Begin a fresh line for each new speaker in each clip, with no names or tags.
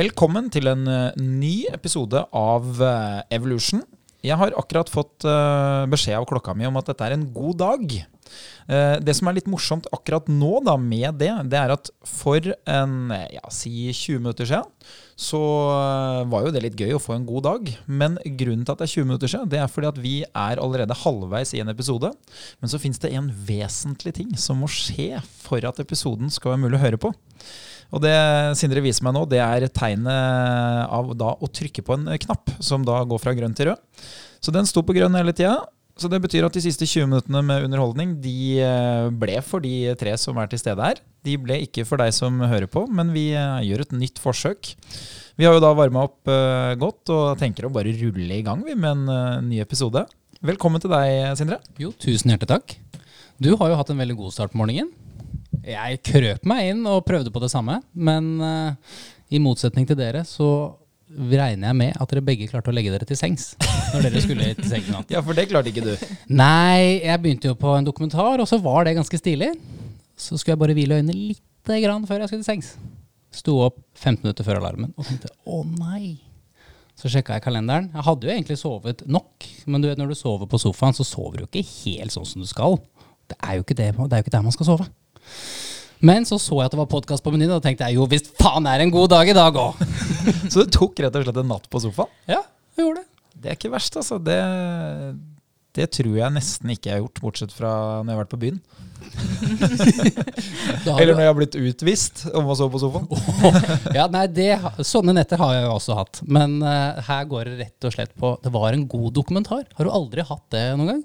Velkommen til en eh, ny episode av eh, Evolution. Jeg har akkurat fått eh, beskjed av klokka mi om at dette er en god dag. Det som er litt morsomt akkurat nå da med det, det er at for en ja, si 20 minutter siden, så var jo det litt gøy å få en god dag. Men grunnen til at det er 20 minutter siden, det er fordi at vi er allerede halvveis i en episode. Men så fins det en vesentlig ting som må skje for at episoden skal være mulig å høre på. Og det Sindre viser meg nå, det er tegnet av da å trykke på en knapp, som da går fra grønn til rød. Så den sto på grønn hele tida. Så det betyr at de siste 20 minuttene med underholdning de eh, ble for de tre som er til stede her. De ble ikke for deg som hører på, men vi eh, gjør et nytt forsøk. Vi har jo da varma opp uh, godt og tenker å bare rulle i gang vi med en ny episode. Velkommen til deg, Sindre.
Jo, tusen hjertelig takk. Du har jo hatt en veldig god start på morgenen. Jeg krøp meg inn og prøvde på det samme, men uh, i motsetning til dere så regner jeg med at dere begge klarte å legge dere til sengs når dere skulle til sengs natt.
Ja, for det klarte ikke du.
Nei, jeg begynte jo på en dokumentar, og så var det ganske stilig. Så skulle jeg bare hvile øynene lite grann før jeg skulle til sengs. Sto opp 15 minutter før alarmen og tenkte å nei. Så sjekka jeg kalenderen. Jeg hadde jo egentlig sovet nok, men du vet når du sover på sofaen, så sover du ikke helt sånn som du skal. Det er jo ikke, det, det er jo ikke der man skal sove. Men så så jeg at det var podkast på menyen, og da tenkte jeg jo visst faen er det en god dag i dag òg.
Så du tok rett og slett en natt på sofaen?
Ja, jeg gjorde det.
Det er ikke verst, altså. Det, det tror jeg nesten ikke jeg har gjort, bortsett fra når jeg har vært på byen. Eller når jeg har blitt utvist om å sove på sofaen.
ja, nei, det, Sånne netter har jeg jo også hatt. Men uh, her går det rett og slett på Det var en god dokumentar. Har du aldri hatt det noen gang?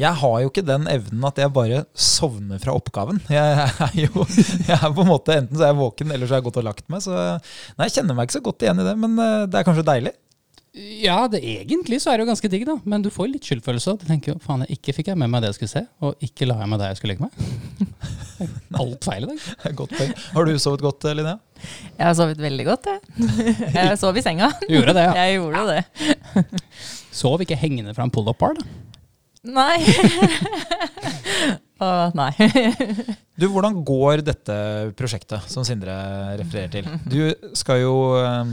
Jeg har jo ikke den evnen at jeg bare sovner fra oppgaven. Jeg er jo jeg er på en måte Enten så er jeg våken, eller så har jeg gått og lagt meg. Så nei, jeg kjenner meg ikke så godt igjen i det, men eh, det er kanskje deilig.
Ja, det, egentlig så er det jo ganske digg, da. Men du får litt skyldfølelse. Du tenker jo faen, jeg ikke fikk jeg med meg det jeg skulle se, og ikke la jeg meg der jeg skulle legge meg. Alt feil i dag.
Godt poeng. Har du sovet godt, Linnea?
Jeg har sovet veldig godt, jeg. Jeg sov i senga.
Gjorde det, ja.
Jeg gjorde det.
Sov ikke hengende fra en pull-up-bar, da.
Nei. Å, nei.
Du, Hvordan går dette prosjektet som Sindre refererer til? Du skal jo um,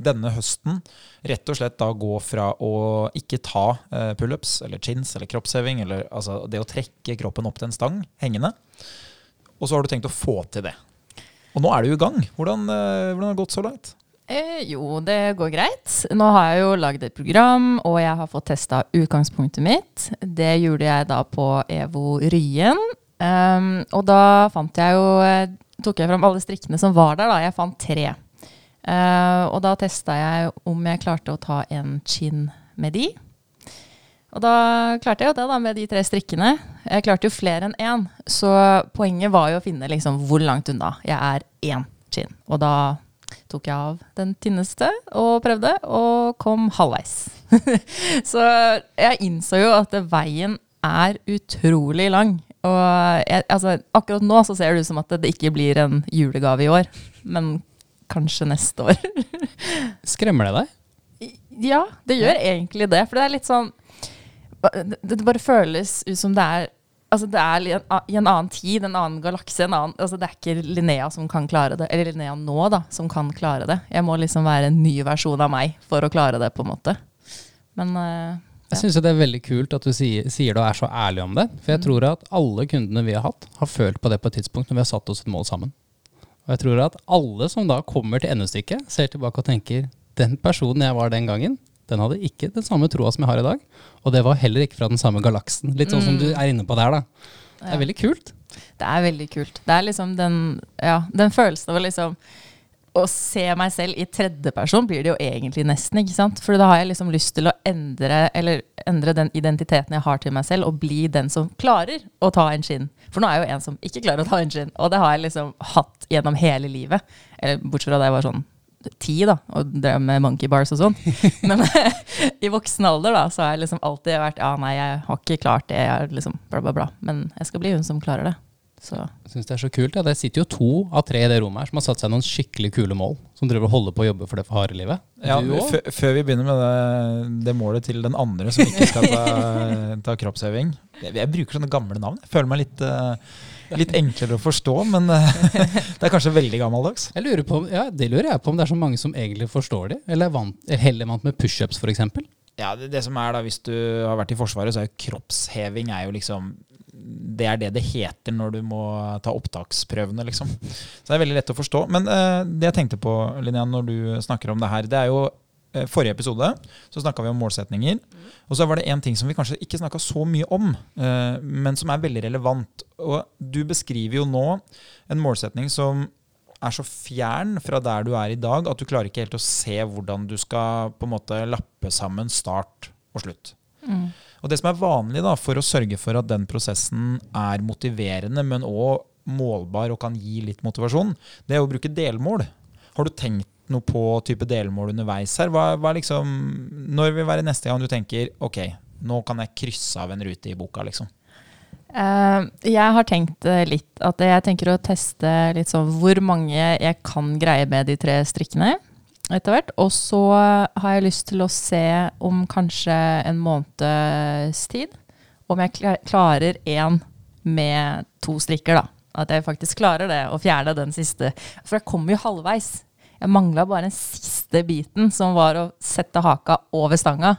denne høsten rett og slett da gå fra å ikke ta uh, pullups eller chins eller kroppsheving, eller altså det å trekke kroppen opp til en stang hengende, og så har du tenkt å få til det. Og nå er du i gang. Hvordan, uh, hvordan har det gått så langt?
Eh, jo, det går greit. Nå har jeg jo lagd et program, og jeg har fått testa utgangspunktet mitt. Det gjorde jeg da på EVO Ryen. Um, og da fant jeg jo eh, Tok jeg fram alle strikkene som var der, da. Jeg fant tre. Uh, og da testa jeg om jeg klarte å ta en chin med de. Og da klarte jeg jo det da med de tre strikkene. Jeg klarte jo flere enn én. Så poenget var jo å finne liksom hvor langt unna jeg er én chin. Og da tok jeg av den tynneste og prøvde, og kom halvveis. så jeg innså jo at veien er utrolig lang. Og jeg, altså, akkurat nå så ser det ut som at det ikke blir en julegave i år, men kanskje neste år.
Skremmer det deg?
ja, det gjør egentlig det. For det er litt sånn Det, bare føles ut som det er Altså det er i en, annen tid, en annen galakse. Altså det er ikke Linnea som kan klare det. Eller Linnea nå, da, som kan klare det. Jeg må liksom være en ny versjon av meg for å klare det, på en måte. Men eh,
Jeg syns det er veldig kult at du sier, sier det og er så ærlig om det. For jeg tror at alle kundene vi har hatt, har følt på det på et tidspunkt når vi har satt oss et mål sammen. Og jeg tror at alle som da kommer til endestykket, ser tilbake og tenker den personen jeg var den gangen, den hadde ikke den samme troa som jeg har i dag. Og det var heller ikke fra den samme galaksen. Litt sånn som du er inne på der, da. Det er
Ja.
veldig kult.
det er veldig kult. Det er liksom den, ja, den følelsen av liksom å se meg selv i tredjeperson blir det jo egentlig nesten, ikke sant? For da har jeg liksom lyst til å endre, eller endre den identiteten jeg har til meg selv, og bli den som klarer å ta en skinn. For nå er jeg jo en som ikke klarer å ta en skinn, og det har jeg liksom hatt gjennom hele livet. Eller bortsett fra da jeg var sånn ti, da, og drev med monkey bars og sånn. Men i voksen alder, da, så har jeg liksom alltid vært Ja, nei, jeg har ikke klart det, jeg er liksom bla, bla, bla. Men jeg skal bli hun som klarer det. Så
Jeg synes det er så kult. Ja. Det sitter jo to av tre i det rommet her som har satt seg noen skikkelig kule mål. Som driver og holder på å jobbe for det for harde livet.
Ja, Før vi begynner med det, det målet til den andre som ikke skal ta, ta kroppsøving jeg, jeg bruker sånne gamle navn. Jeg føler meg litt, eh, litt enklere å forstå, men eh, det er kanskje veldig gammeldags.
Jeg lurer på, ja, Det lurer jeg på om det er så mange som egentlig forstår det, eller er vant, eller heller vant med pushups f.eks.
Ja, det, det som er da, Hvis du har vært i Forsvaret, så er jo kroppsheving er jo liksom Det er det det heter når du må ta opptaksprøvene, liksom. Så det er veldig lett å forstå. Men eh, det jeg tenkte på, Linnea, når du snakker om det her, det er jo Forrige episode så snakka vi om målsetninger. Og så var det en ting som vi kanskje ikke snakka så mye om, eh, men som er veldig relevant. Og du beskriver jo nå en målsetning som er så fjern fra der du er i dag, at du klarer ikke helt å se hvordan du skal på en måte lappe sammen start og slutt. Og det som er vanlig da, for å sørge for at den prosessen er motiverende, men òg målbar og kan gi litt motivasjon, det er å bruke delmål. Har du tenkt noe på type delmål underveis her? Hva, hva liksom, når vil være neste gang du tenker ok, nå kan jeg krysse av en rute i boka, liksom?
Uh, jeg har tenkt eh, litt at jeg tenker å teste litt sånn hvor mange jeg kan greie med de tre strikkene etter hvert. Og så har jeg lyst til å se om kanskje en måneds tid om jeg klarer én med to strikker, da. At jeg faktisk klarer det, å fjerne den siste. For jeg kommer jo halvveis. Jeg mangla bare den siste biten, som var å sette haka over stanga.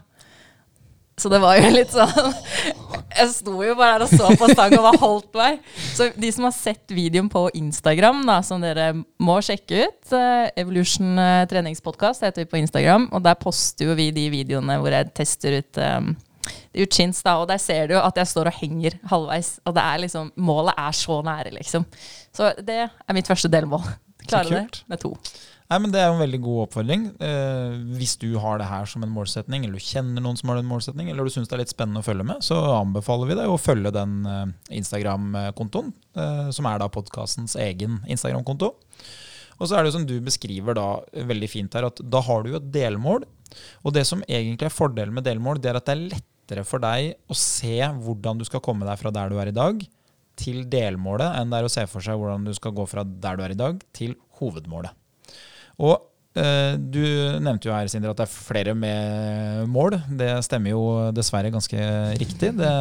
Så det var jo litt sånn Jeg sto jo bare der og så på stanga og bare holdt meg. Så de som har sett videoen på Instagram, da, som dere må sjekke ut eh, Evolution uh, treningspodkast heter vi på Instagram. Og der poster jo vi de videoene hvor jeg tester ut um, ut chins, da, og der ser du jo at jeg står og henger halvveis. Og det er liksom, målet er så nære, liksom. Så det er mitt første delmål. Klare det med to.
Nei, men Det er jo en veldig god oppfordring. Eh, hvis du har det her som en målsetning, eller du kjenner noen som har den målsetning, eller du syns det er litt spennende å følge med, så anbefaler vi deg å følge den eh, Instagram-kontoen, eh, som er da podkastens egen Instagram-konto. Og så er det jo som du beskriver da veldig fint her, at da har du jo et delmål. Og det som egentlig er fordelen med delmål, det er at det er lettere for deg å se hvordan du skal komme deg fra der du er i dag, til delmålet, enn det er å se for seg hvordan du skal gå fra der du er i dag, til hovedmålet. Og eh, du nevnte jo her, Sindre, at det er flere med mål. Det stemmer jo dessverre ganske riktig. Det,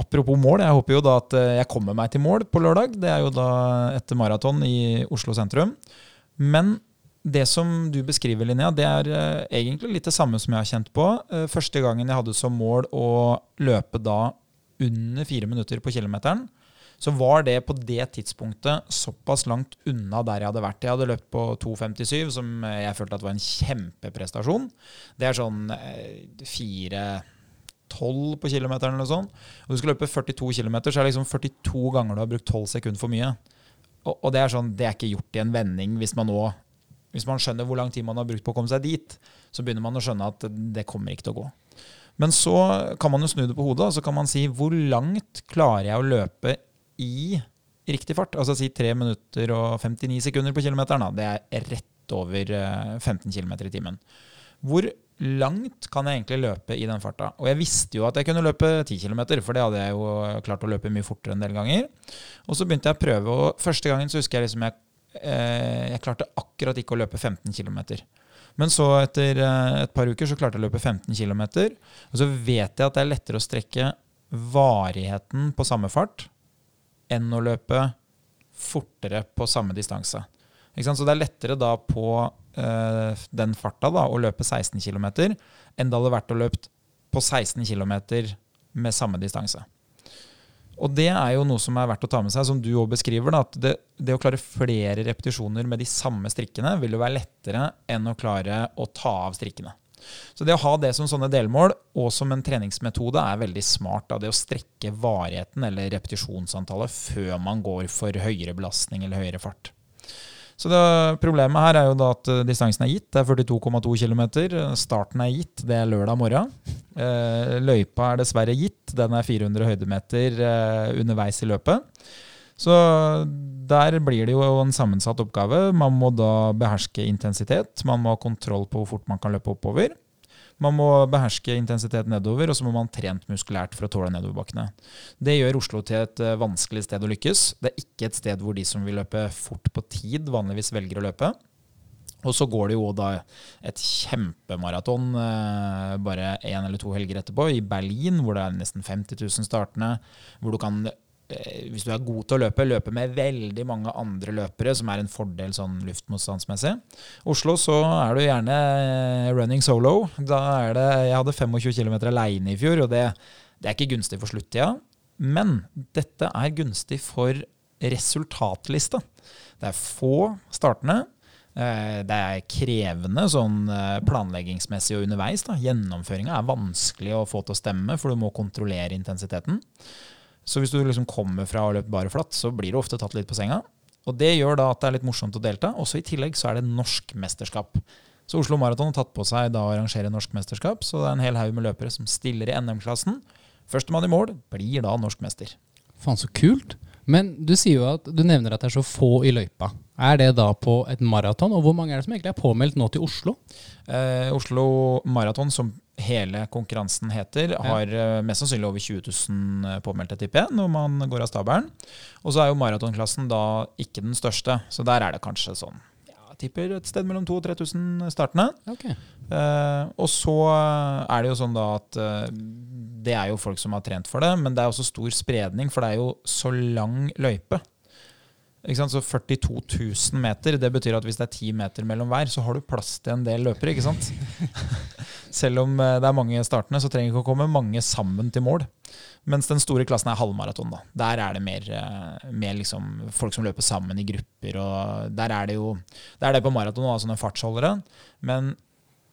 apropos mål, jeg håper jo da at eh, jeg kommer meg til mål på lørdag. Det er jo da etter maraton i Oslo sentrum. Men det som du beskriver, Linnea, det er eh, egentlig litt det samme som jeg har kjent på. Første gangen jeg hadde som mål å løpe da under fire minutter på kilometeren, så var det på det tidspunktet såpass langt unna der jeg hadde vært. Jeg hadde løpt på 2,57, som jeg følte at var en kjempeprestasjon. Det er sånn eh, 4,12 på kilometeren eller noe sånt. Og du skal løpe 42 km, så er det liksom 42 ganger du har brukt 12 sekunder for mye. Og, og det er sånn, det er ikke gjort i en vending hvis man nå hvis man skjønner hvor lang tid man har brukt på å komme seg dit, så begynner man å skjønne at det kommer ikke til å gå. Men så kan man jo snu det på hodet, og så kan man si hvor langt klarer jeg å løpe i riktig fart? Altså si 3 minutter og 59 sekunder på kilometeren. Det er rett over eh, 15 km i timen. Hvor langt kan jeg egentlig løpe i den farta? Og jeg visste jo at jeg kunne løpe 10 km, for det hadde jeg jo klart å løpe mye fortere en del ganger. Og så begynte jeg å prøve, og første gangen så husker jeg liksom jeg, eh, jeg klarte akkurat ikke å løpe 15 km. Men så etter eh, et par uker så klarte jeg å løpe 15 km. Og så vet jeg at det er lettere å strekke varigheten på samme fart enn å løpe fortere på samme distanse. Så det er lettere da på eh, den farta da, å løpe 16 km enn det hadde vært å løpe på 16 km med samme distanse. Og det er jo noe som er verdt å ta med seg, som du òg beskriver. Da, at det, det å klare flere repetisjoner med de samme strikkene vil jo være lettere enn å klare å ta av strikkene. Så det å ha det som sånne delmål og som en treningsmetode er veldig smart. Da. Det å strekke varigheten eller repetisjonsantallet før man går for høyere belastning eller høyere fart. Så det, Problemet her er jo da at eh, distansen er gitt. Det er 42,2 km. Starten er gitt. Det er lørdag morgen. Eh, løypa er dessverre gitt. Den er 400 høydemeter eh, underveis i løpet. Så der blir det jo en sammensatt oppgave. Man må da beherske intensitet. Man må ha kontroll på hvor fort man kan løpe oppover. Man må beherske intensitet nedover, og så må man trent muskulært for å tåle nedoverbakkene. Det gjør Oslo til et eh, vanskelig sted å lykkes. Det er ikke et sted hvor de som vil løpe fort på tid, vanligvis velger å løpe. Og så går det jo da et kjempemaraton eh, bare én eller to helger etterpå, i Berlin, hvor det er nesten 50 000 startende. Hvor du kan, hvis du er god til å løpe, løpe med veldig mange andre løpere, som er en fordel sånn luftmotstandsmessig. Oslo så er du gjerne eh, running solo. Da er det Jeg hadde 25 km aleine i fjor, og det, det er ikke gunstig for sluttida. Men dette er gunstig for resultatliste. Det er få startende. Eh, Det er krevende sånn eh, planleggingsmessig og underveis. Gjennomføringa er vanskelig å få til å stemme, for du må kontrollere intensiteten. Så hvis du liksom kommer fra å løpe bare flatt, så blir du ofte tatt litt på senga. Og det gjør da at det er litt morsomt å delta. Også i tillegg så er det norsk mesterskap. Så Oslo Maraton har tatt på seg da å arrangere norsk mesterskap, så det er en hel haug med løpere som stiller i NM-klassen. Førstemann i mål blir da norsk mester.
Faen, så kult. Men du sier jo at du nevner at det er så få i løypa. Er det da på et maraton? Og hvor mange er det som egentlig er påmeldt nå til Oslo?
Eh, Oslo Maraton, som hele konkurransen heter, har ja. mest sannsynlig over 20 000 påmeldte, tipper jeg, når man går av stabelen. Og så er jo maratonklassen da ikke den største, så der er det kanskje sånn jeg tipper et sted mellom 2000 og 3000 startende.
Ok.
Uh, og så er det jo sånn da at uh, det er jo folk som har trent for det, men det er også stor spredning, for det er jo så lang løype. Ikke sant? Så 42 000 meter, det betyr at hvis det er 10 meter mellom hver, så har du plass til en del løpere, ikke sant? Selv om eh, det er mange startende, så trenger ikke å komme mange sammen til mål. Mens den store klassen er halvmaraton. da. Der er det mer, eh, mer liksom folk som løper sammen i grupper. og Der er det jo det er det på maraton òg, sånne fartsholdere. Men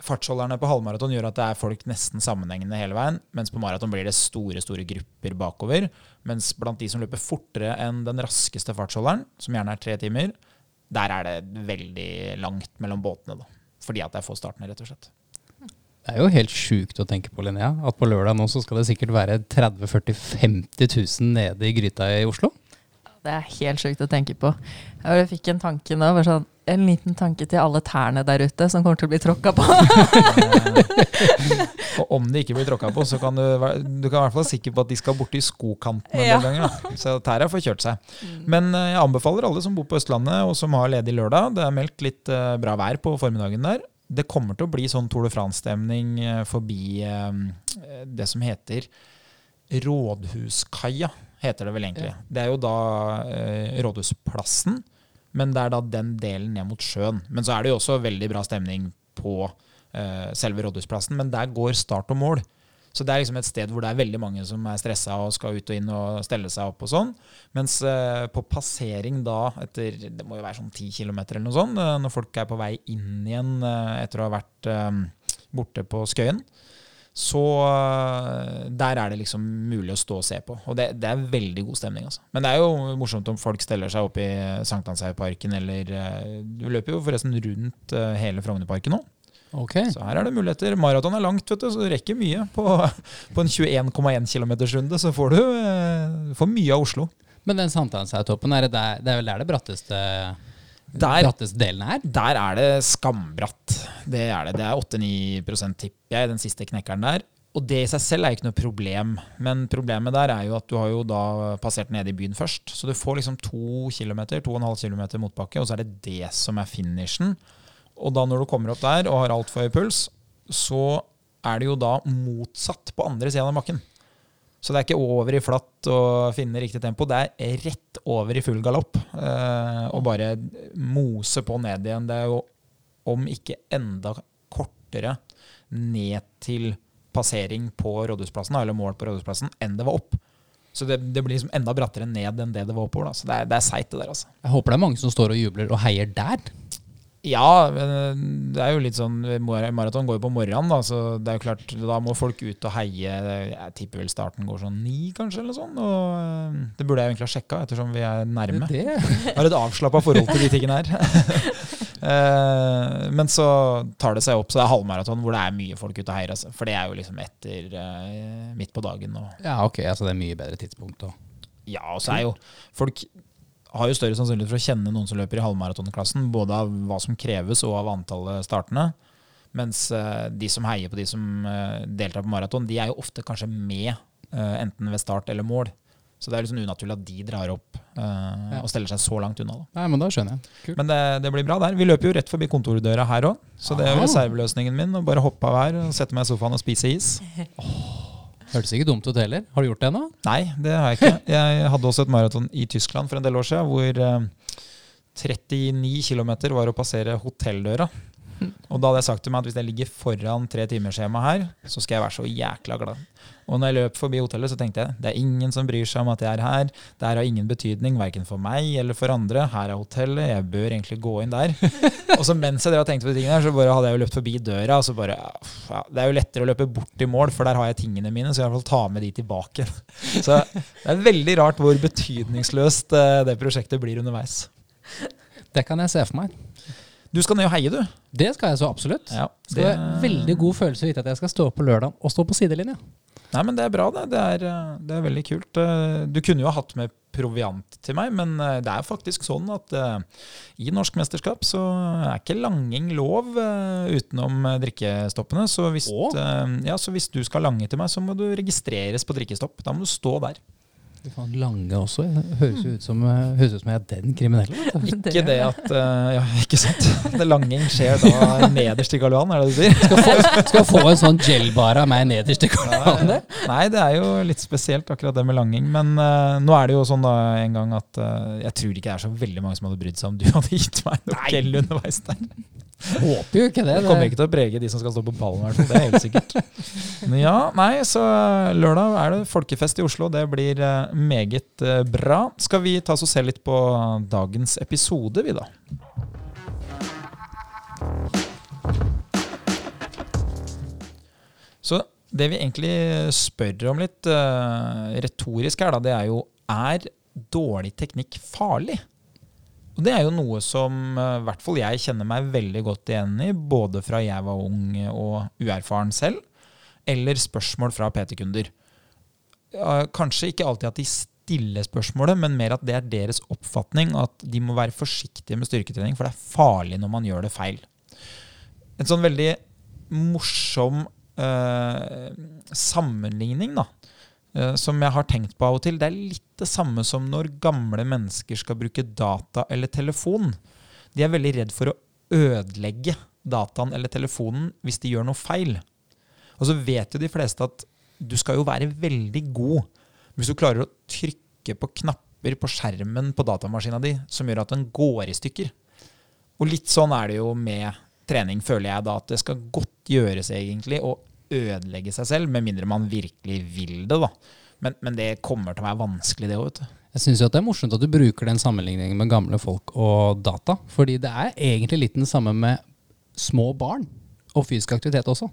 fartsholderne på halvmaraton gjør at det er folk nesten sammenhengende hele veien. Mens på maraton blir det store store grupper bakover. Mens blant de som løper fortere enn den raskeste fartsholderen, som gjerne er tre timer, der er det veldig langt mellom båtene. da. Fordi at det er få startende, rett og slett.
Det er jo helt sjukt å tenke på, Linnea. At på lørdag nå så skal det sikkert være 30 40 50 000 nede i gryta i Oslo.
Det er helt sjukt å tenke på. Jeg fikk en tanke nå, bare sånn, en liten tanke til alle tærne der ute som kommer til å bli tråkka på.
Og om de ikke blir tråkka på, så kan du, du kan i hvert fall være sikker på at de skal borti skokanten en
Ja.
ganger. Da. Så tæra får kjørt seg. Men eh, jeg anbefaler alle som bor på Østlandet og som har ledig lørdag. Det er meldt litt eh, bra vær på formiddagen der. Det kommer til å bli sånn Tour de France-stemning eh, forbi eh, det som heter Rådhuskaia, heter det vel egentlig. Det er jo da eh, Rådhusplassen, men det er da den delen ned mot sjøen. Men så er det jo også veldig bra stemning på selve Rådhusplassen, men der går start og mål. Så det er liksom et sted hvor det er veldig mange som er stressa og skal ut og inn og stelle seg opp og sånn. Mens eh, på passering da, etter det må jo være sånn 10 km eller noe sånt, eh, når folk er på vei inn igjen eh, etter å ha vært borte på Skøyen, så der er det liksom mulig å stå og se på. Og det, det er veldig god stemning, altså. Men det er jo morsomt om folk steller seg opp i Sankthanshaugparken, eller Du løper jo forresten rundt hele Frognerparken nå.
Ok.
Så her er det muligheter. Maraton er langt, vet du, så du rekker mye. På, på en 21,1 km-runde så får du eh, får mye av Oslo.
Men den Sankthanshaugtoppen, er det, der, det er vel der det bratteste,
Der,
bratteste delen er?
der er det skambratt. Det er det. Det er 8-9 tipper jeg, den siste knekkeren der. Og det i seg selv er ikke noe problem, men problemet der er jo at du har jo da passert nede i byen først. Så du får liksom to kilometer, to og en halv kilometer motbakke, og så er det det som er finishen. Og da når du kommer opp der og har altfor høy puls, så er det jo da motsatt på andre siden av bakken. Så det er ikke over i flatt og finne riktig tempo. Det er rett over i full galopp. Eh, og bare mose på ned igjen. Det er jo om ikke enda kortere ned til passering på Rådhusplassen, eller mål på Rådhusplassen, enn det var opp. Så det, det blir liksom enda brattere ned enn det det var oppover. Da. Så det er, det er seigt, det der, altså.
Jeg håper det er mange som står og jubler og heier der.
Ja, men det er jo litt sånn mar- Maraton går jo på morgenen, da, så det er jo klart da må folk ut og heie. Jeg tipper vel starten går sånn ni, kanskje, eller sånn. Og eh, det burde jeg egentlig ha sjekka, ettersom vi er nærme.
Det,
Jeg har et avslappa forhold til de tingene her. Eh, Men så tar det seg opp, så det er halvmaraton hvor det er mye folk ute og heier. Altså. For det er jo liksom etter eh, midt på dagen. Og,
ja, ok, altså det er mye bedre tidspunkt. Og.
ja, og så er jo folk har jo større sannsynlighet for å kjenne noen som løper i halvmaratonklassen, både av hva som kreves og av antallet startende. Mens eh, de som heier på de som eh, deltar på maraton, de er jo ofte kanskje med eh, enten ved start eller mål. Så det er liksom unaturlig at de drar opp eh, og steller seg så langt unna. Da.
Nei, men da skjønner jeg. Kult.
Men det, det blir bra der. Vi løper jo rett forbi kontordøra her òg, så det er reserveløsningen min. Å bare hoppe av her sette meg i sofaen og spise is.
Hørtes ikke dumt ut heller. Har du gjort det ennå?
Nei, det har jeg ikke. Jeg hadde også et maraton i Tyskland for en del år siden hvor eh, 39 km var å passere hotelldøra. Og da hadde jeg sagt til meg at hvis jeg ligger foran tre timersskjema her, så skal jeg være så jækla glad. Og når jeg løp forbi hotellet, så tenkte jeg det er ingen som bryr seg om at jeg er her. Det her har ingen betydning, verken for meg eller for andre. Her er hotellet, jeg bør egentlig gå inn der. og så mens jeg drev og tenkte på de tingene her, så bare hadde jeg jo løpt forbi døra. Og så bare, ja, Det er jo lettere å løpe bort i mål, for der har jeg tingene mine, så jeg får ta med de tilbake. så det er veldig rart hvor betydningsløst eh, det prosjektet blir underveis.
Det kan jeg se for meg.
Du skal ned og heie, du.
Det skal jeg så absolutt.
Ja,
Det er en veldig god følelse å vite at jeg skal stå på lørdag og stå på sidelinja.
Nei, men det er bra, det. Det er, eh, det er veldig kult. Eh, Du kunne jo ha hatt med proviant til meg, men eh, det er faktisk sånn at i norsk mesterskap så er ikke langing lov utenom drikkestoppene. Så hvis, ja, så hvis du skal lange til meg, så må du registreres på drikkestopp. Da må du stå der.
Lange også. Høres ut som, eh, høres ut som jeg er den kriminelle.
Ikke det at eh, Ja, ikke sant? Det langing skjer da nederst i Karl Johan, er det du sier?
Skal få, skal få en sånn gelbar av meg nederst i kornet.
Nei, det er jo litt spesielt akkurat det med langing. Men uh, nå er det jo sånn da en gang at uh, jeg tror ikke det er så veldig mange som hadde brydd seg om du hadde gitt meg noe gel underveis der.
Håper jo ikke det.
Det kommer ikke til å prege de som skal stå på pallen, i hvert fall. Det er helt sikkert. Men ja, nei, så eh, lørdag er det folkefest i Oslo. Det blir eh, meget eh, bra. Skal vi ta oss og se litt på dagens episode, vi da? Så det vi egentlig spør om litt retorisk her, da, det er jo er dårlig teknikk farlig? Og det er jo noe som eh, i hvert fall jeg kjenner meg veldig godt igjen i, både fra jeg var ung og uerfaren selv, eller spørsmål fra PT-kunder. Kanskje ikke alltid at de stiller spørsmålet, men mer at det er deres oppfatning at de må være forsiktige med styrketrening, for det er farlig når man gjør det feil. En sånn veldig morsom eh, sammenligning, da, som jeg har tenkt på av og til. Det er litt det samme som når gamle mennesker skal bruke data eller telefon. De er veldig redd for å ødelegge dataen eller telefonen hvis de gjør noe feil. Og så vet jo de fleste at du skal jo være veldig god hvis du klarer å trykke på knapper på skjermen på datamaskina di som gjør at den går i stykker. Og litt sånn er det jo med trening, føler jeg da, at det skal godt gjøres egentlig å ødelegge seg selv, med mindre man virkelig vil det, da. Men, men det kommer til å være vanskelig, det òg.
Jeg syns det er morsomt at du bruker den sammenligningen med gamle folk og data. Fordi det er egentlig litt den samme med små barn og fysisk aktivitet også.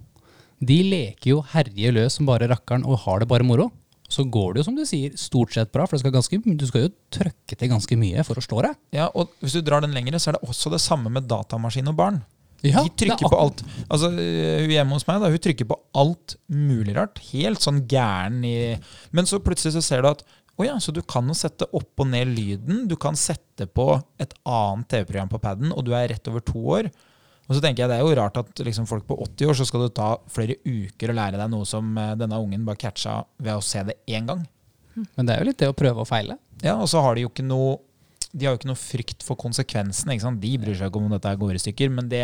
De leker jo herje løs som bare rakkeren og har det bare moro. Så går det jo, som du sier, stort sett bra, for det skal ganske, du skal jo trøkke til ganske mye for å slå deg.
Ja, og hvis du drar den lengre, så er det også det samme med datamaskin og barn.
Ja,
de
er
trykker på alt. Altså, øh, Hun hjemme hos meg da, hun trykker på alt mulig rart. Helt sånn gæren i Men så plutselig så ser du at å ja, så du kan jo sette opp og ned lyden. Du kan sette på et annet TV-program på paden, og du er rett over to år. Og så tenker jeg Det er jo rart at liksom folk på 80 år så skal du ta flere uker å lære deg noe som eh, denne ungen bare catcha ved å se det én gang.
Men det er jo litt det å prøve og feile.
Ja, Og så har de jo ikke noe de har jo ikke noe frykt for konsekvensene. De bryr seg ikke om dette går i stykker. Men det,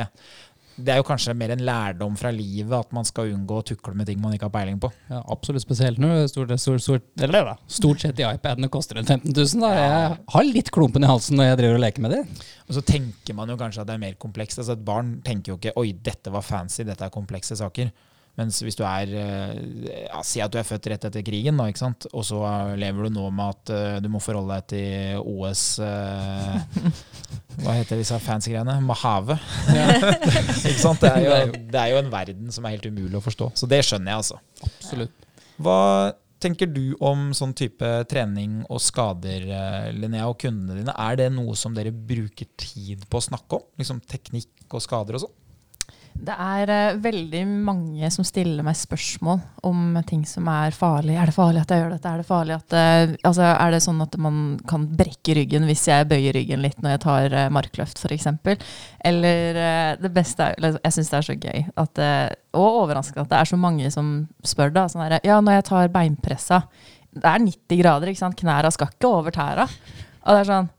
det er jo kanskje mer en lærdom fra livet at man skal unngå å tukle med ting man ikke har peiling på.
Ja, absolutt spesielt nå. Stort, stort, stort, eller da, stort sett de iPadene koster en 15 000. Da. Jeg har litt klumpen i halsen når jeg driver og leker med dem.
Og så tenker man jo kanskje at det er mer komplekst. Altså Et barn tenker jo ikke 'oi, dette var fancy, dette er komplekse saker'. Mens hvis du er eh, ja, Si at du er født rett etter krigen, da, ikke sant? og så lever du nå med at eh, du må forholde deg til OS eh, Hva heter disse fancy greiene? Mahave. ikke sant? Det er, jo, det er jo en verden som er helt umulig å forstå. Så det skjønner jeg, altså.
Absolutt.
Hva tenker du om sånn type trening og skader, Linnea, og kundene dine? Er det noe som dere bruker tid på å snakke om? Liksom teknikk og skader og sånn?
Det er uh, veldig mange som stiller meg spørsmål om ting som er farlig. Er det farlig at jeg gjør dette? Er det farlig at uh, altså, Er det sånn at man kan brekke ryggen hvis jeg bøyer ryggen litt når jeg tar uh, markløft, f.eks.? Eller det beste er eller, Jeg syns det er så gøy at, og overraskende at det er så mange som spør da. Sånn her, ja, når jeg tar beinpressa Det er 90 grader, ikke sant? Knæra skal ikke over tæra. Og det er sånn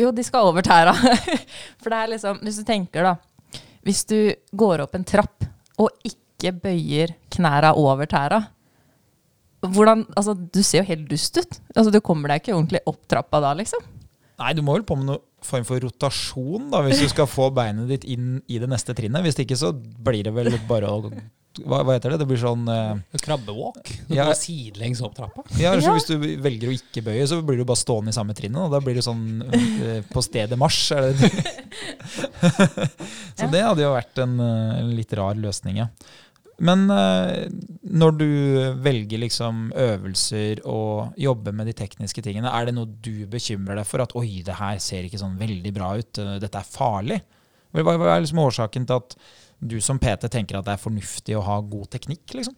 Jo, de skal over tæra. For det er liksom Hvis du tenker, da hvis du går opp en trapp og ikke bøyer knæra over tæra hvordan, altså, Du ser jo helt dust ut. Altså, du kommer deg ikke ordentlig opp trappa da, liksom.
Nei, du må vel på med noe form for rotasjon da, hvis du skal få beinet ditt inn i det neste trinnet. Hvis ikke så blir det vel bare å hva, hva heter det? Det blir sånn uh,
Krabbewalk. Du
Ja.
går sidelengs opp trappa.
Ja, så
Ja.
Hvis du velger å ikke bøye, så blir du bare stående i samme trinnet. Og da blir du sånn uh, på stedet marsj. Er det så
Ja.
det hadde jo vært en, eh, en litt rar løsning, ja. Men uh, når du velger liksom øvelser og jobber med de tekniske tingene, er det noe du bekymrer deg for? At oi, det her ser ikke sånn veldig bra ut, eh, dette er farlig? Hva hva er liksom årsaken til at du som PT tenker at det er fornuftig å ha god teknikk? liksom?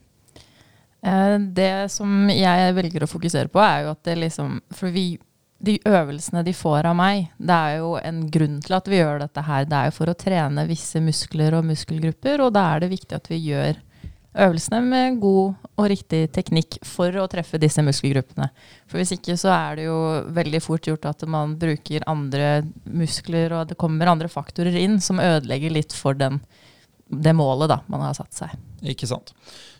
Eh, Det som jeg velger å fokusere på, er jo at det liksom For vi, de øvelsene de får av meg, det er jo en grunn til at vi gjør dette her. Det er jo for å trene visse muskler og muskelgrupper, og da er det viktig at vi gjør øvelsene med god og riktig teknikk for å treffe disse muskelgruppene. For hvis ikke så er det jo veldig fort gjort at man bruker andre muskler, og det kommer andre faktorer inn som ødelegger litt for den, det målet da man har satt seg.
Ikke sant.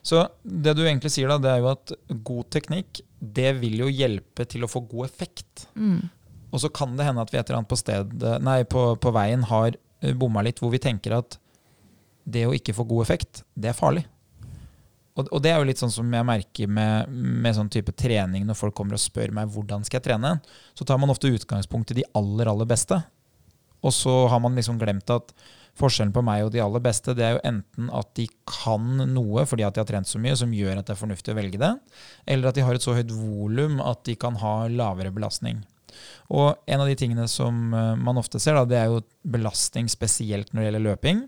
Så det du egentlig sier da, det er jo at god teknikk, det vil jo hjelpe til å få god effekt.
Mm.
Og så kan det hende at vi et eller annet på, stedet, nei, på, på veien har eh, bomma litt, hvor vi tenker at det å ikke få god effekt, det er farlig. Og, og det er jo litt sånn som jeg merker med, med sånn type trening når folk kommer og spør meg hvordan skal jeg trene, så tar man ofte utgangspunkt i de aller, aller beste. Og så har man liksom glemt at forskjellen på meg og de aller beste, det er jo enten at de kan noe fordi at de har trent så mye som gjør at det er fornuftig å velge det, eller at de har et så høyt volum at de kan ha lavere belastning. Og en av de tingene som eh, man ofte ser, da, det er jo belastning spesielt når det gjelder løping.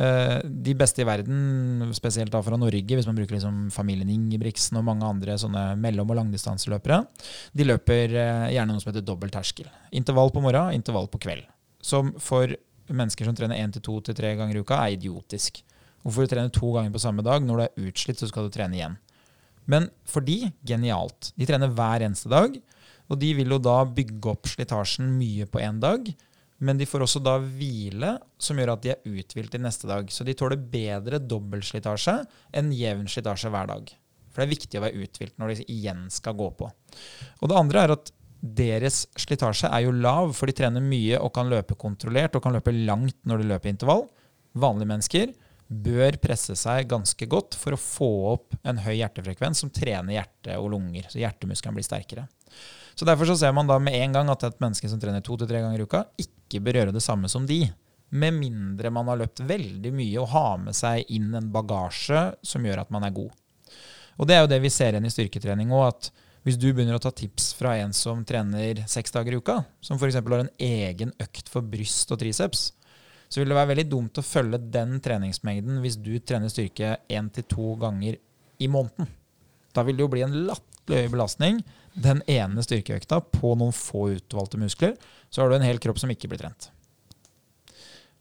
Eh, De beste i verden, spesielt da fra Norge, hvis man bruker liksom familien Ingebrigtsen og mange andre sånne mellom- og langdistanseløpere, de løper eh, gjerne noe som heter dobbel terskel. Intervall på morgen, intervall på kveld. Som for mennesker som trener én til to til tre ganger i uka, er idiotisk. Hvorfor du to ganger på samme dag? Når du er utslitt, så skal du trene igjen. Men for de, genialt. De trener hver eneste dag. Og de vil jo da bygge opp slitasjen mye på én dag. Men de får også da hvile, som gjør at de er uthvilt i neste dag. Så de tåler bedre dobbeltslitasje enn jevn slitasje hver dag. For det er viktig å være uthvilt når de igjen skal gå på. Og det andre er at deres slitasje er jo lav, for de trener mye og kan løpe kontrollert og kan løpe langt når de løper intervall. Vanlige mennesker bør presse seg ganske godt for å få opp en høy hjertefrekvens som trener hjerte og lunger, så hjertemuskelen blir sterkere. Så Derfor så ser man da med en gang at et menneske som trener to til tre ganger i uka, ikke bør gjøre det samme som de. Med mindre man har løpt veldig mye og har med seg inn en bagasje som gjør at man er god. Og det er jo det vi ser igjen i styrketrening òg, at hvis du begynner å ta tips fra en som trener seks dager i uka, som f.eks. har en egen økt for bryst og triceps, så vil det være veldig dumt å følge den treningsmengden hvis du trener styrke én til to ganger i måneden. Da vil det jo bli en latterlig høy belastning den ene styrkeøkta på noen få utvalgte muskler. Så har du en hel kropp som ikke blir trent.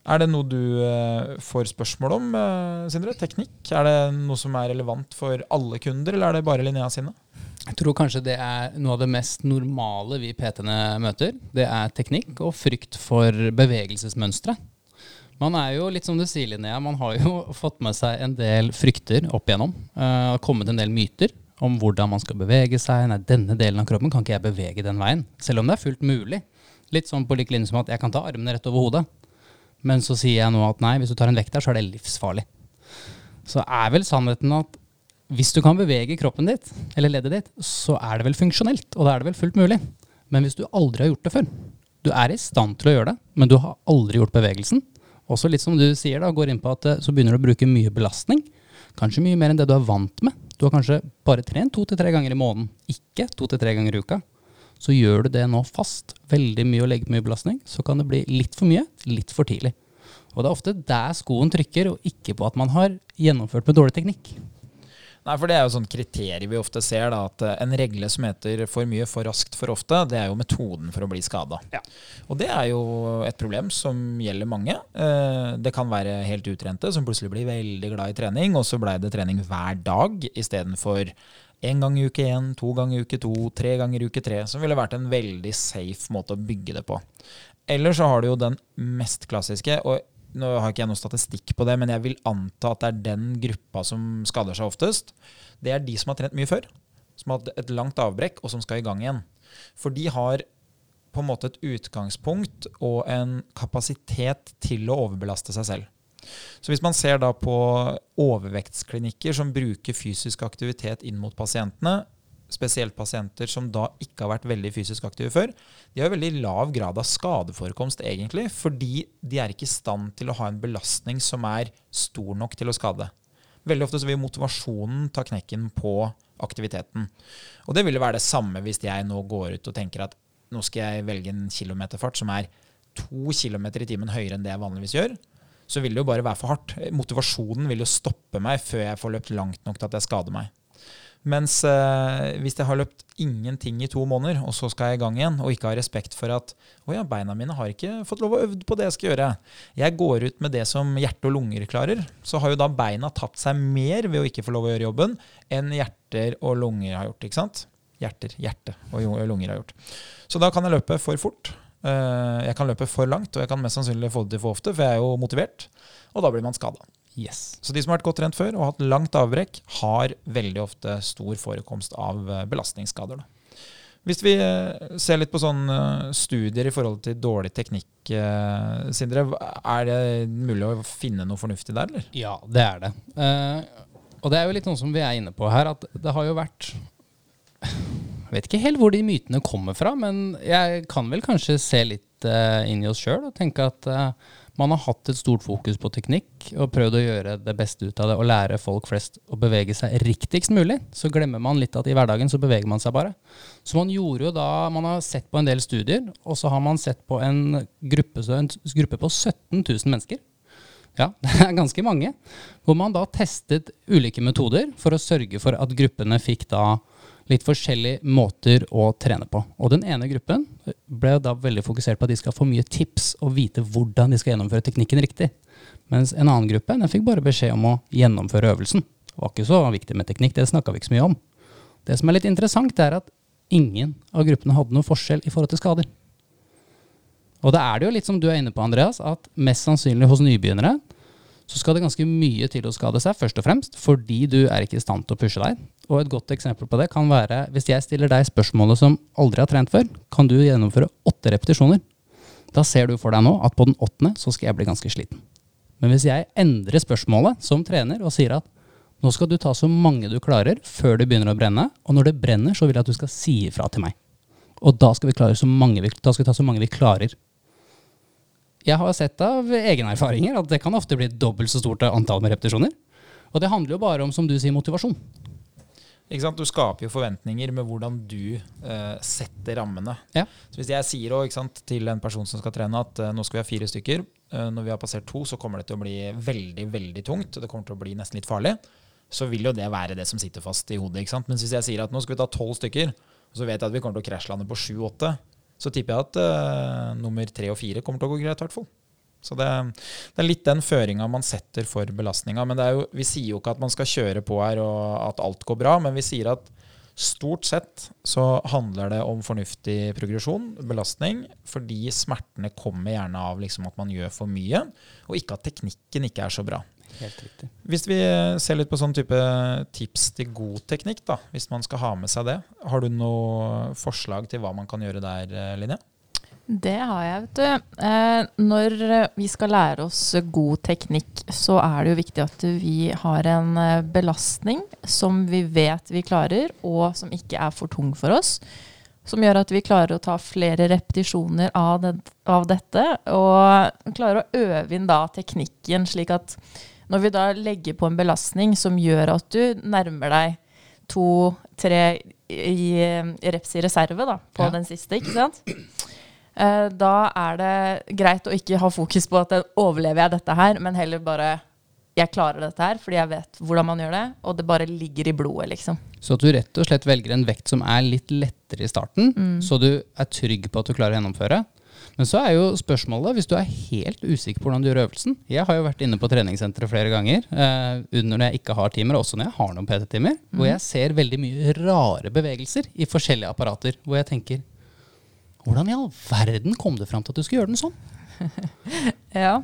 Er det noe du eh, får spørsmål om, eh, Sindre? Teknikk? Er det noe som er relevant for alle kunder, eller er det bare Linnea sine?
Jeg tror kanskje det er noe av det mest normale vi PT-ene møter. Det er teknikk og frykt for bevegelsesmønstre. Man er jo litt som du sier, Linnea, man har jo fått med seg en del frykter opp igjennom. Uh, kommet en del myter om hvordan man skal bevege seg. Nei, denne delen av kroppen kan ikke jeg bevege den veien. Selv om det er fullt mulig. Litt sånn på lik linje som at jeg kan ta armene rett over hodet. Men så sier jeg nå at nei, hvis du tar en vekt der, så er det livsfarlig. Så er vel sannheten at hvis du kan bevege kroppen ditt, eller leddet ditt, så er det vel funksjonelt, og da er det vel fullt mulig. Men hvis du aldri har gjort det før, du er i stand til å gjøre det, men du har aldri gjort bevegelsen, også litt som du sier da, går inn på at eh, så begynner du å bruke mye belastning, kanskje mye mer enn det du er vant med. Du har kanskje bare trent to til tre ganger i måneden, ikke to til tre ganger i uka. Så gjør du det nå fast, veldig mye og på mye belastning, så kan det bli litt for mye, litt for tidlig. Og det er ofte der skoen trykker, og ikke på at man har gjennomført med dårlig teknikk.
Nei, for Det er jo sånn kriterier vi ofte ser. da, at eh, En regle som heter 'for mye, for raskt, for ofte', det er jo metoden for å bli skada.
Ja.
Og det er jo et problem som gjelder mange. Eh, Det kan være helt utrente som plutselig blir veldig glad i trening, og så blei det trening hver dag istedenfor én gang i uke én, to ganger i uke to, tre ganger i uke tre, som ville vært en veldig safe måte å bygge det på. Eller så har du jo den mest klassiske, og nå har ikke jeg noe statistikk på det, men jeg vil anta at det er den gruppa som skader seg oftest. Det er de som har trent mye før, som har hatt et langt avbrekk, og som skal i gang igjen. For de har på en måte et utgangspunkt og en kapasitet til å overbelaste seg selv. Så hvis man ser da på overvektsklinikker som bruker fysisk aktivitet inn mot pasientene, spesielt pasienter som da ikke har vært veldig fysisk aktive før, de har veldig lav grad av skadeforekomst egentlig, fordi de er ikke i stand til å ha en belastning som er stor nok til å skade. Veldig ofte så vil motivasjonen ta knekken på aktiviteten. Og det ville være det samme hvis jeg nå går ut og tenker at nå skal jeg velge en kilometerfart som er to kilometer i timen høyere enn det jeg vanligvis gjør. Så vil det jo bare være for hardt. Motivasjonen vil jo stoppe meg før jeg får løpt langt nok til at jeg skader meg. Mens eh, hvis jeg har løpt ingenting i to måneder, og så skal jeg i gang igjen, og ikke har respekt for at å ja, beina mine har ikke fått lov å øve på det jeg skal gjøre. Jeg går ut med det som hjerte og lunger klarer. Så har jo da beina tapt seg mer ved å ikke få lov å gjøre jobben, enn hjerter og lunger har gjort. ikke sant? Hjerter, hjerte og lunger har gjort. Så da kan jeg løpe for fort. Eh, Jeg kan løpe for langt, og jeg kan mest sannsynlig få det til for ofte, for jeg er jo motivert. Og da blir man skada.
Yes.
Så de som har vært godt trent før og hatt langt avbrekk, har veldig ofte stor forekomst av eh, belastningsskader. Da. Hvis vi eh, ser litt på sånne studier i forhold til dårlig teknikk, Sindre, er det mulig å finne noe fornuftig der, eller?
Ja, det er det. Og det er jo litt noe som vi er inne på her, at det har jo vært Jeg vet ikke helt hvor de mytene kommer fra, men jeg kan vel kanskje se litt uh, inn i oss sjøl og tenke at uh, man har hatt et stort fokus på teknikk og prøvd å gjøre det beste ut av det og lære folk flest å bevege seg riktigst mulig. Så glemmer man litt at i hverdagen så beveger man seg bare. Så man gjorde jo da Man har sett på en del studier, og så har man sett på en gruppe, en gruppe på 17 000 mennesker. Ja, det er ganske mange. Hvor man da testet ulike metoder for å sørge for at gruppene fikk da litt forskjellige måter å trene på. Og den ene gruppen ble da veldig fokusert på at de skal få mye tips og vite hvordan de skal gjennomføre teknikken riktig. Mens en annen gruppe den fikk bare beskjed om å gjennomføre øvelsen. Det var ikke så viktig med teknikk, det snakka vi ikke så mye om. Det som er litt interessant, er at ingen av gruppene hadde noen forskjell i forhold til skader. Og da er det jo litt som du er inne på, Andreas, at mest sannsynlig hos nybegynnere så skal det ganske mye til å skade seg, først og fremst fordi du er ikke i stand til å pushe deg. Og et godt eksempel på det kan være hvis jeg stiller deg spørsmålet som aldri har trent før, kan du gjennomføre åtte repetisjoner? Da ser du for deg nå at på den åttende så skal jeg bli ganske sliten. Men hvis jeg endrer spørsmålet som trener og sier at nå skal du ta så mange du klarer før det begynner å brenne, og når det brenner, så vil jeg at du skal si ifra til meg. Og da skal vi, så vi, da skal vi ta så mange vi klarer. Jeg har sett av egne erfaringer at det kan ofte bli dobbelt så stort antall med repetisjoner. Og det handler jo bare om, som du sier, motivasjon.
Ikke sant? Du skaper jo forventninger med hvordan du eh, setter rammene.
Ja.
Så Hvis jeg sier også, sant, til en person som skal trene at eh, nå skal vi ha fire stykker, eh, når vi har passert to, så kommer det til å bli veldig veldig tungt. Det kommer til å bli nesten litt farlig. Så vil jo det være det som sitter fast i hodet. ikke sant? Mens hvis jeg sier at nå skal vi ta tolv stykker, og så vet jeg at vi kommer til å krasjlande på sju-åtte, så tipper jeg at uh, nummer tre og fire kommer til å gå greit, i hvert fall. Så det, det er litt den føringa man setter for belastninga. Men jo, vi sier jo ikke at man skal kjøre på her og at alt går bra, men vi sier at stort sett så handler det om fornuftig progresjon, belastning, fordi smertene kommer gjerne av liksom at man gjør for mye, og ikke at teknikken ikke er så bra.
Helt riktig.
Hvis vi ser litt på sånn type tips til god teknikk, da, hvis man skal ha med seg det, har du noe forslag til hva man kan gjøre der, Linje?
Det har jeg, vet du. Eh, når vi skal lære oss god teknikk, så er det jo viktig at vi har en eh, belastning som vi vet vi klarer, og som ikke er for tung for oss. Som gjør at vi klarer å ta flere repetisjoner av, det, av dette, og klarer å øve inn da teknikken, slik at når vi da legger på en belastning som gjør at du nærmer deg to-tre reps i reserve da, på
Ja.
den siste, ikke sant? Eh, da er det greit å ikke ha fokus på at overlever jeg dette her, men heller bare jeg klarer dette her fordi jeg vet hvordan man gjør det, og det bare ligger i blodet, liksom.
Så at du rett og slett velger en vekt som er litt lettere i starten, så du er trygg på at du klarer å gjennomføre. Men så er jo spørsmålet, hvis du er helt usikker på hvordan du gjør øvelsen Jeg har jo vært inne på treningssenteret flere ganger eh, når jeg ikke har timer, og også når jeg har noen PT-timer, hvor jeg ser veldig mye rare bevegelser i forskjellige apparater. Hvor jeg tenker Hvordan i all verden kom det fram til at du skulle gjøre den sånn?
Ja,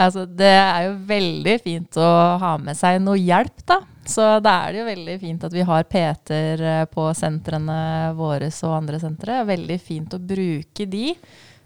altså det er jo veldig fint å ha med seg noe hjelp, da. Så da er det jo veldig fint at vi har PT-er eh, på sentrene våre og andre sentre. Veldig fint å bruke de.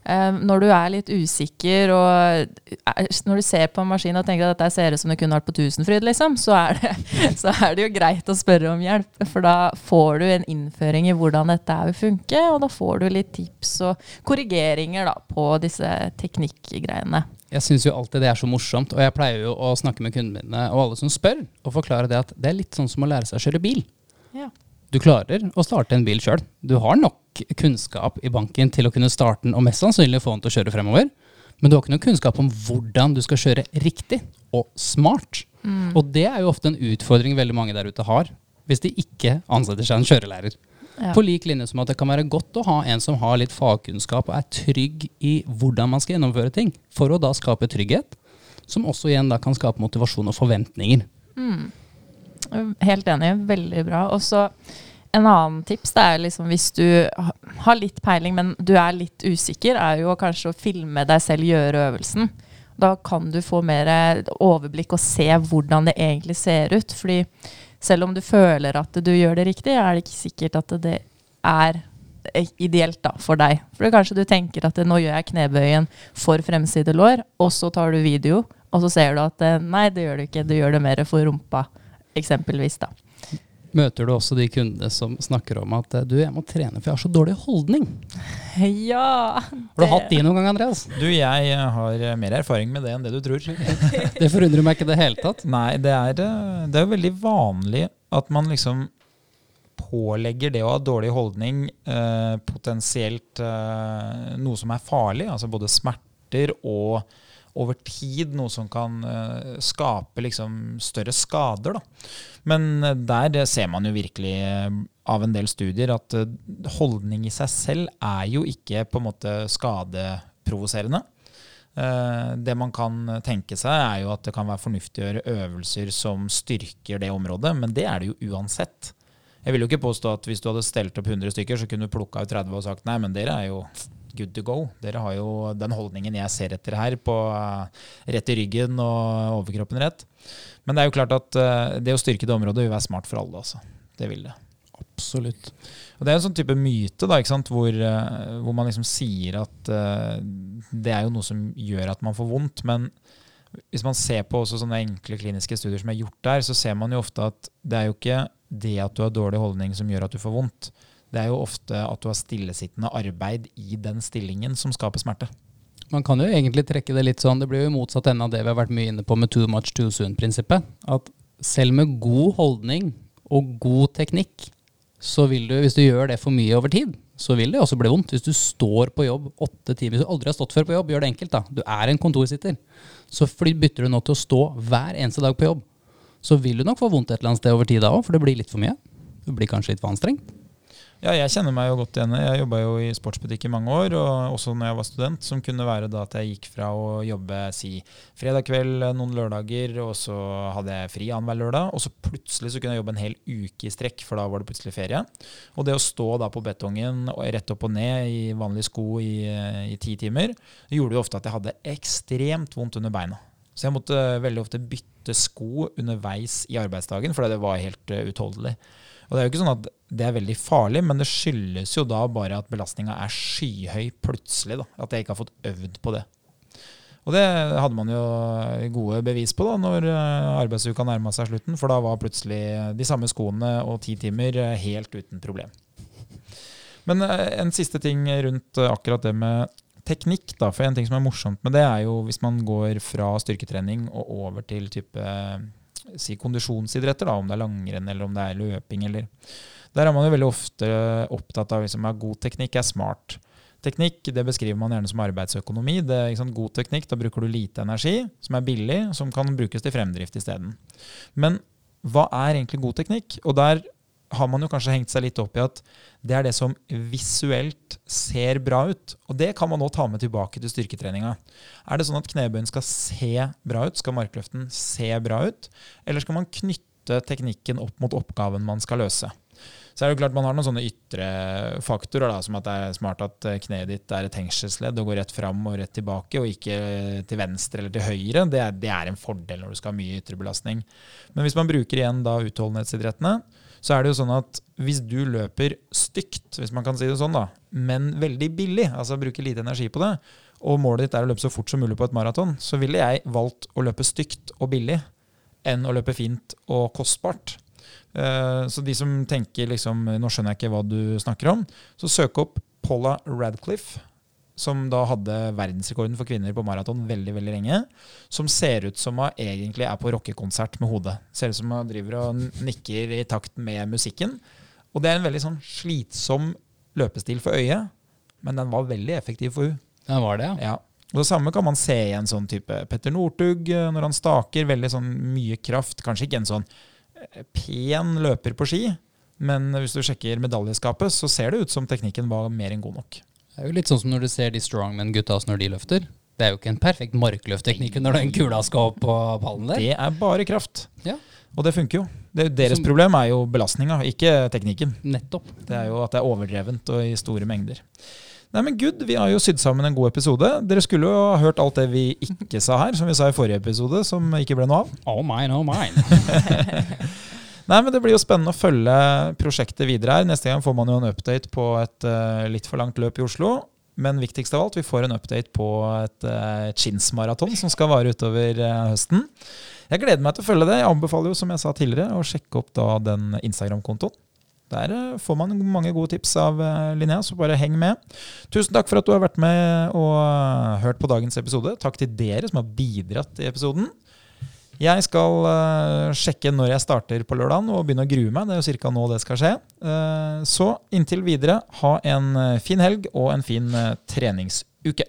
Eh, når du er litt usikker og er, når du ser på en maskin og tenker at dette ser ut som det kunne vært på Tusenfryd, liksom, så er, det, så er det jo greit å spørre om hjelp. For da får du en innføring i hvordan dette vil funke, og da får du litt tips og korrigeringer da, på disse teknikkgreiene.
Jeg syns jo alltid det er så morsomt, og jeg pleier jo å snakke med kundene mine og alle som spør, og forklare det at det er litt sånn som å lære seg å kjøre bil.
Ja.
Du klarer å starte en bil sjøl. Du har nok kunnskap i banken til å kunne starte den og mest sannsynlig få den til å kjøre fremover. Men du har ikke noe kunnskap om hvordan du skal kjøre riktig og smart. Og det er jo ofte en utfordring veldig mange der ute har, hvis de ikke ansetter seg en kjørelærer.
Ja.
På lik linje som at det kan være godt å ha en som har litt fagkunnskap og er trygg i hvordan man skal gjennomføre ting, for å da skape trygghet, som også igjen da kan skape motivasjon og forventninger.
Helt enig. Veldig bra. Og så en annen tips det er liksom hvis du har litt peiling, men du er litt usikker, er jo kanskje å filme deg selv gjøre øvelsen. Da kan du få mer overblikk og se hvordan det egentlig ser ut. Fordi selv om du føler at du gjør det riktig, er det ikke sikkert at det er ideelt da, for deg. For kanskje du tenker at nå gjør jeg knebøyen for fremside lår, og så tar du video, og så ser du at eh, nei, det gjør du ikke, du gjør det mer for rumpa, eksempelvis da.
Møter du også de kundene som snakker om at du, jeg må trene for jeg har så dårlig holdning?
Ja!
Har du hatt de noen gang, Andreas?
Du, jeg eh, har eh, mer erfaring med det enn det du tror.
Det forundrer meg ikke i det hele tatt.
Nei, det er, eh, det er veldig vanlig at man liksom pålegger det å ha dårlig holdning eh, potensielt eh, noe som er farlig, altså både smerter og over tid noe som kan eh, skape liksom større skader. Da. Men eh, der ser man jo virkelig eh, av en del studier at holdning i seg selv er jo ikke på en måte skadeprovoserende. Det man kan tenke seg, er jo at det kan være fornuftig å gjøre øvelser som styrker det området, men det er det jo uansett. Jeg vil jo ikke påstå at hvis du hadde stelt opp 100 stykker, så kunne du plukka ut 30 og sagt nei, men dere er jo good to go. Dere har jo den holdningen jeg ser etter her, på eh, rett i ryggen og overkroppen rett. Men det er jo klart at eh, det å styrke det området vil være smart for alle, altså. Det vil det.
Absolutt.
Og Det er en sånn type myte da, ikke sant? Hvor, eh, hvor man liksom sier at det er jo noe som gjør at man får vondt. Men hvis man ser på også sånne enkle kliniske studier som er gjort der, så ser man jo ofte at det er jo ikke det at du har dårlig holdning som gjør at du får vondt. Det er jo ofte at du har stillesittende arbeid i den stillingen som skaper smerte.
Man kan jo egentlig trekke det litt sånn, det blir jo motsatt ende av det vi har vært mye inne på med too much too soon-prinsippet. At selv med god holdning og god teknikk, så vil du, hvis du gjør det for mye over tid, så vil det også bli vondt. Hvis du står på jobb åtte timer, hvis du aldri har stått før på jobb, gjør det enkelt da. Du er en kontorsitter. Så bytter du nå til å stå hver eneste dag på jobb, så vil du nok få vondt et eller annet sted over tid da også, for det blir litt for mye. Du blir kanskje litt for anstrengt.
Ja, jeg kjenner meg jo godt igjen. Jeg jobba jo i sportsbutikk i mange år, og også når jeg var student, som kunne være da at jeg gikk fra å jobbe si fredag kveld noen lørdager, og så hadde jeg fri annenhver lørdag, og så plutselig så kunne jeg jobbe en hel uke i strekk, for da var det plutselig ferie. Og det å stå da på betongen rett opp og ned i vanlige sko i, i ti timer, gjorde jo ofte at jeg hadde ekstremt vondt under beina. Så jeg måtte veldig ofte bytte sko underveis i arbeidsdagen, fordi det var helt utholdelig. Og det er jo ikke sånn at det er veldig farlig, men det skyldes jo da bare at belastninga er skyhøy plutselig. da, At jeg ikke har fått øvd på det. Og det hadde man jo gode bevis på da når eh, arbeidsuka nærma seg slutten, for da var plutselig de samme skoene og ti timer eh, helt uten problem. Men eh, en siste ting rundt akkurat det med teknikk, da. For en ting som er morsomt med det, er jo hvis man går fra styrketrening og over til type si kondisjonsidretter, da, om det er langrenn eller om det er løping eller Der er man jo veldig ofte opptatt av liksom, at god teknikk er smart. Teknikk det beskriver man gjerne som arbeidsøkonomi. Det er God teknikk, Da bruker du lite energi, som er billig, som kan brukes til fremdrift isteden. Men hva er egentlig god teknikk? Og der har man jo kanskje hengt seg litt opp i at det er det som visuelt ser bra ut. Og det kan man nå ta med tilbake til styrketreninga. Er det sånn at knebøyen skal se bra ut? Skal markløften se bra ut? Eller skal man knytte teknikken opp mot oppgaven man skal løse? Så er det jo klart Man har noen sånne ytre faktorer, da, som at det er smart at eh, kneet ditt er et hengselsledd og går rett fram og rett tilbake, og ikke til venstre eller til høyre. Det er, det er en fordel når du skal ha mye ytre belastning. Men hvis man bruker igjen da utholdenhetsidrettene, så er det jo sånn at hvis du løper stygt, hvis man kan si det sånn, da, men veldig billig, altså bruker lite energi på det, og målet ditt er å løpe så fort som mulig på et maraton, så ville jeg valgt å løpe stygt og billig enn å løpe fint og kostbart. Eh, så de som tenker liksom Nå skjønner jeg ikke hva du snakker om. Så søk opp Paula Radcliffe, som da hadde verdensrekorden for kvinner på maraton veldig veldig lenge. Som ser ut som hun egentlig er på rockekonsert med hodet. Ser ut som hun driver og nikker i takt med musikken. Og det er en veldig sånn slitsom løpestil for øyet, men den var veldig effektiv for hun.
Den var det, ja.
Ja. Og Det samme kan man se i en sånn type Petter Northug eh, når han staker. Veldig sånn mye kraft. Kanskje ikke en sånn eh, pen løper på ski, men hvis du sjekker medaljeskapet, så ser det ut som teknikken var mer enn god nok.
Det er jo litt sånn som når du ser de strongman-gutta når de løfter. Det er jo ikke en perfekt markløftteknikk når den kula skal opp på pallen der.
Det er bare kraft.
Ja,
Og det funker jo. Det, deres
Som-
problem er jo belastninga, ikke teknikken.
nettopp.
Det er jo at det er overdrevent og i store mengder. Nei, men good, Vi har jo sydd sammen en god episode. Dere skulle jo ha hørt alt det vi ikke sa her, som vi sa i forrige episode, som ikke ble noe av.
Oh mine, oh mine.
Nei, men Det blir jo spennende å følge prosjektet videre her. Neste gang får man jo en update på et uh, litt for langt løp i Oslo. Men viktigst av alt, vi får en update på et uh, Chins-maraton som skal vare utover uh, høsten. Jeg gleder meg til å følge det. Jeg anbefaler jo, som jeg sa tidligere, å sjekke opp da den Instagram-kontoen. Der uh, får man mange gode tips av eh, Linnea, så bare heng med. Tusen takk for at du har vært med og eh, hørt på dagens episode. Takk til dere som har bidratt i episoden. Jeg skal uh, sjekke når jeg starter på lørdagen og begynne å grue meg. Det er jo ca. nå det skal skje. Uh, så inntil videre, ha en eh, fin helg og en fin treningsuke.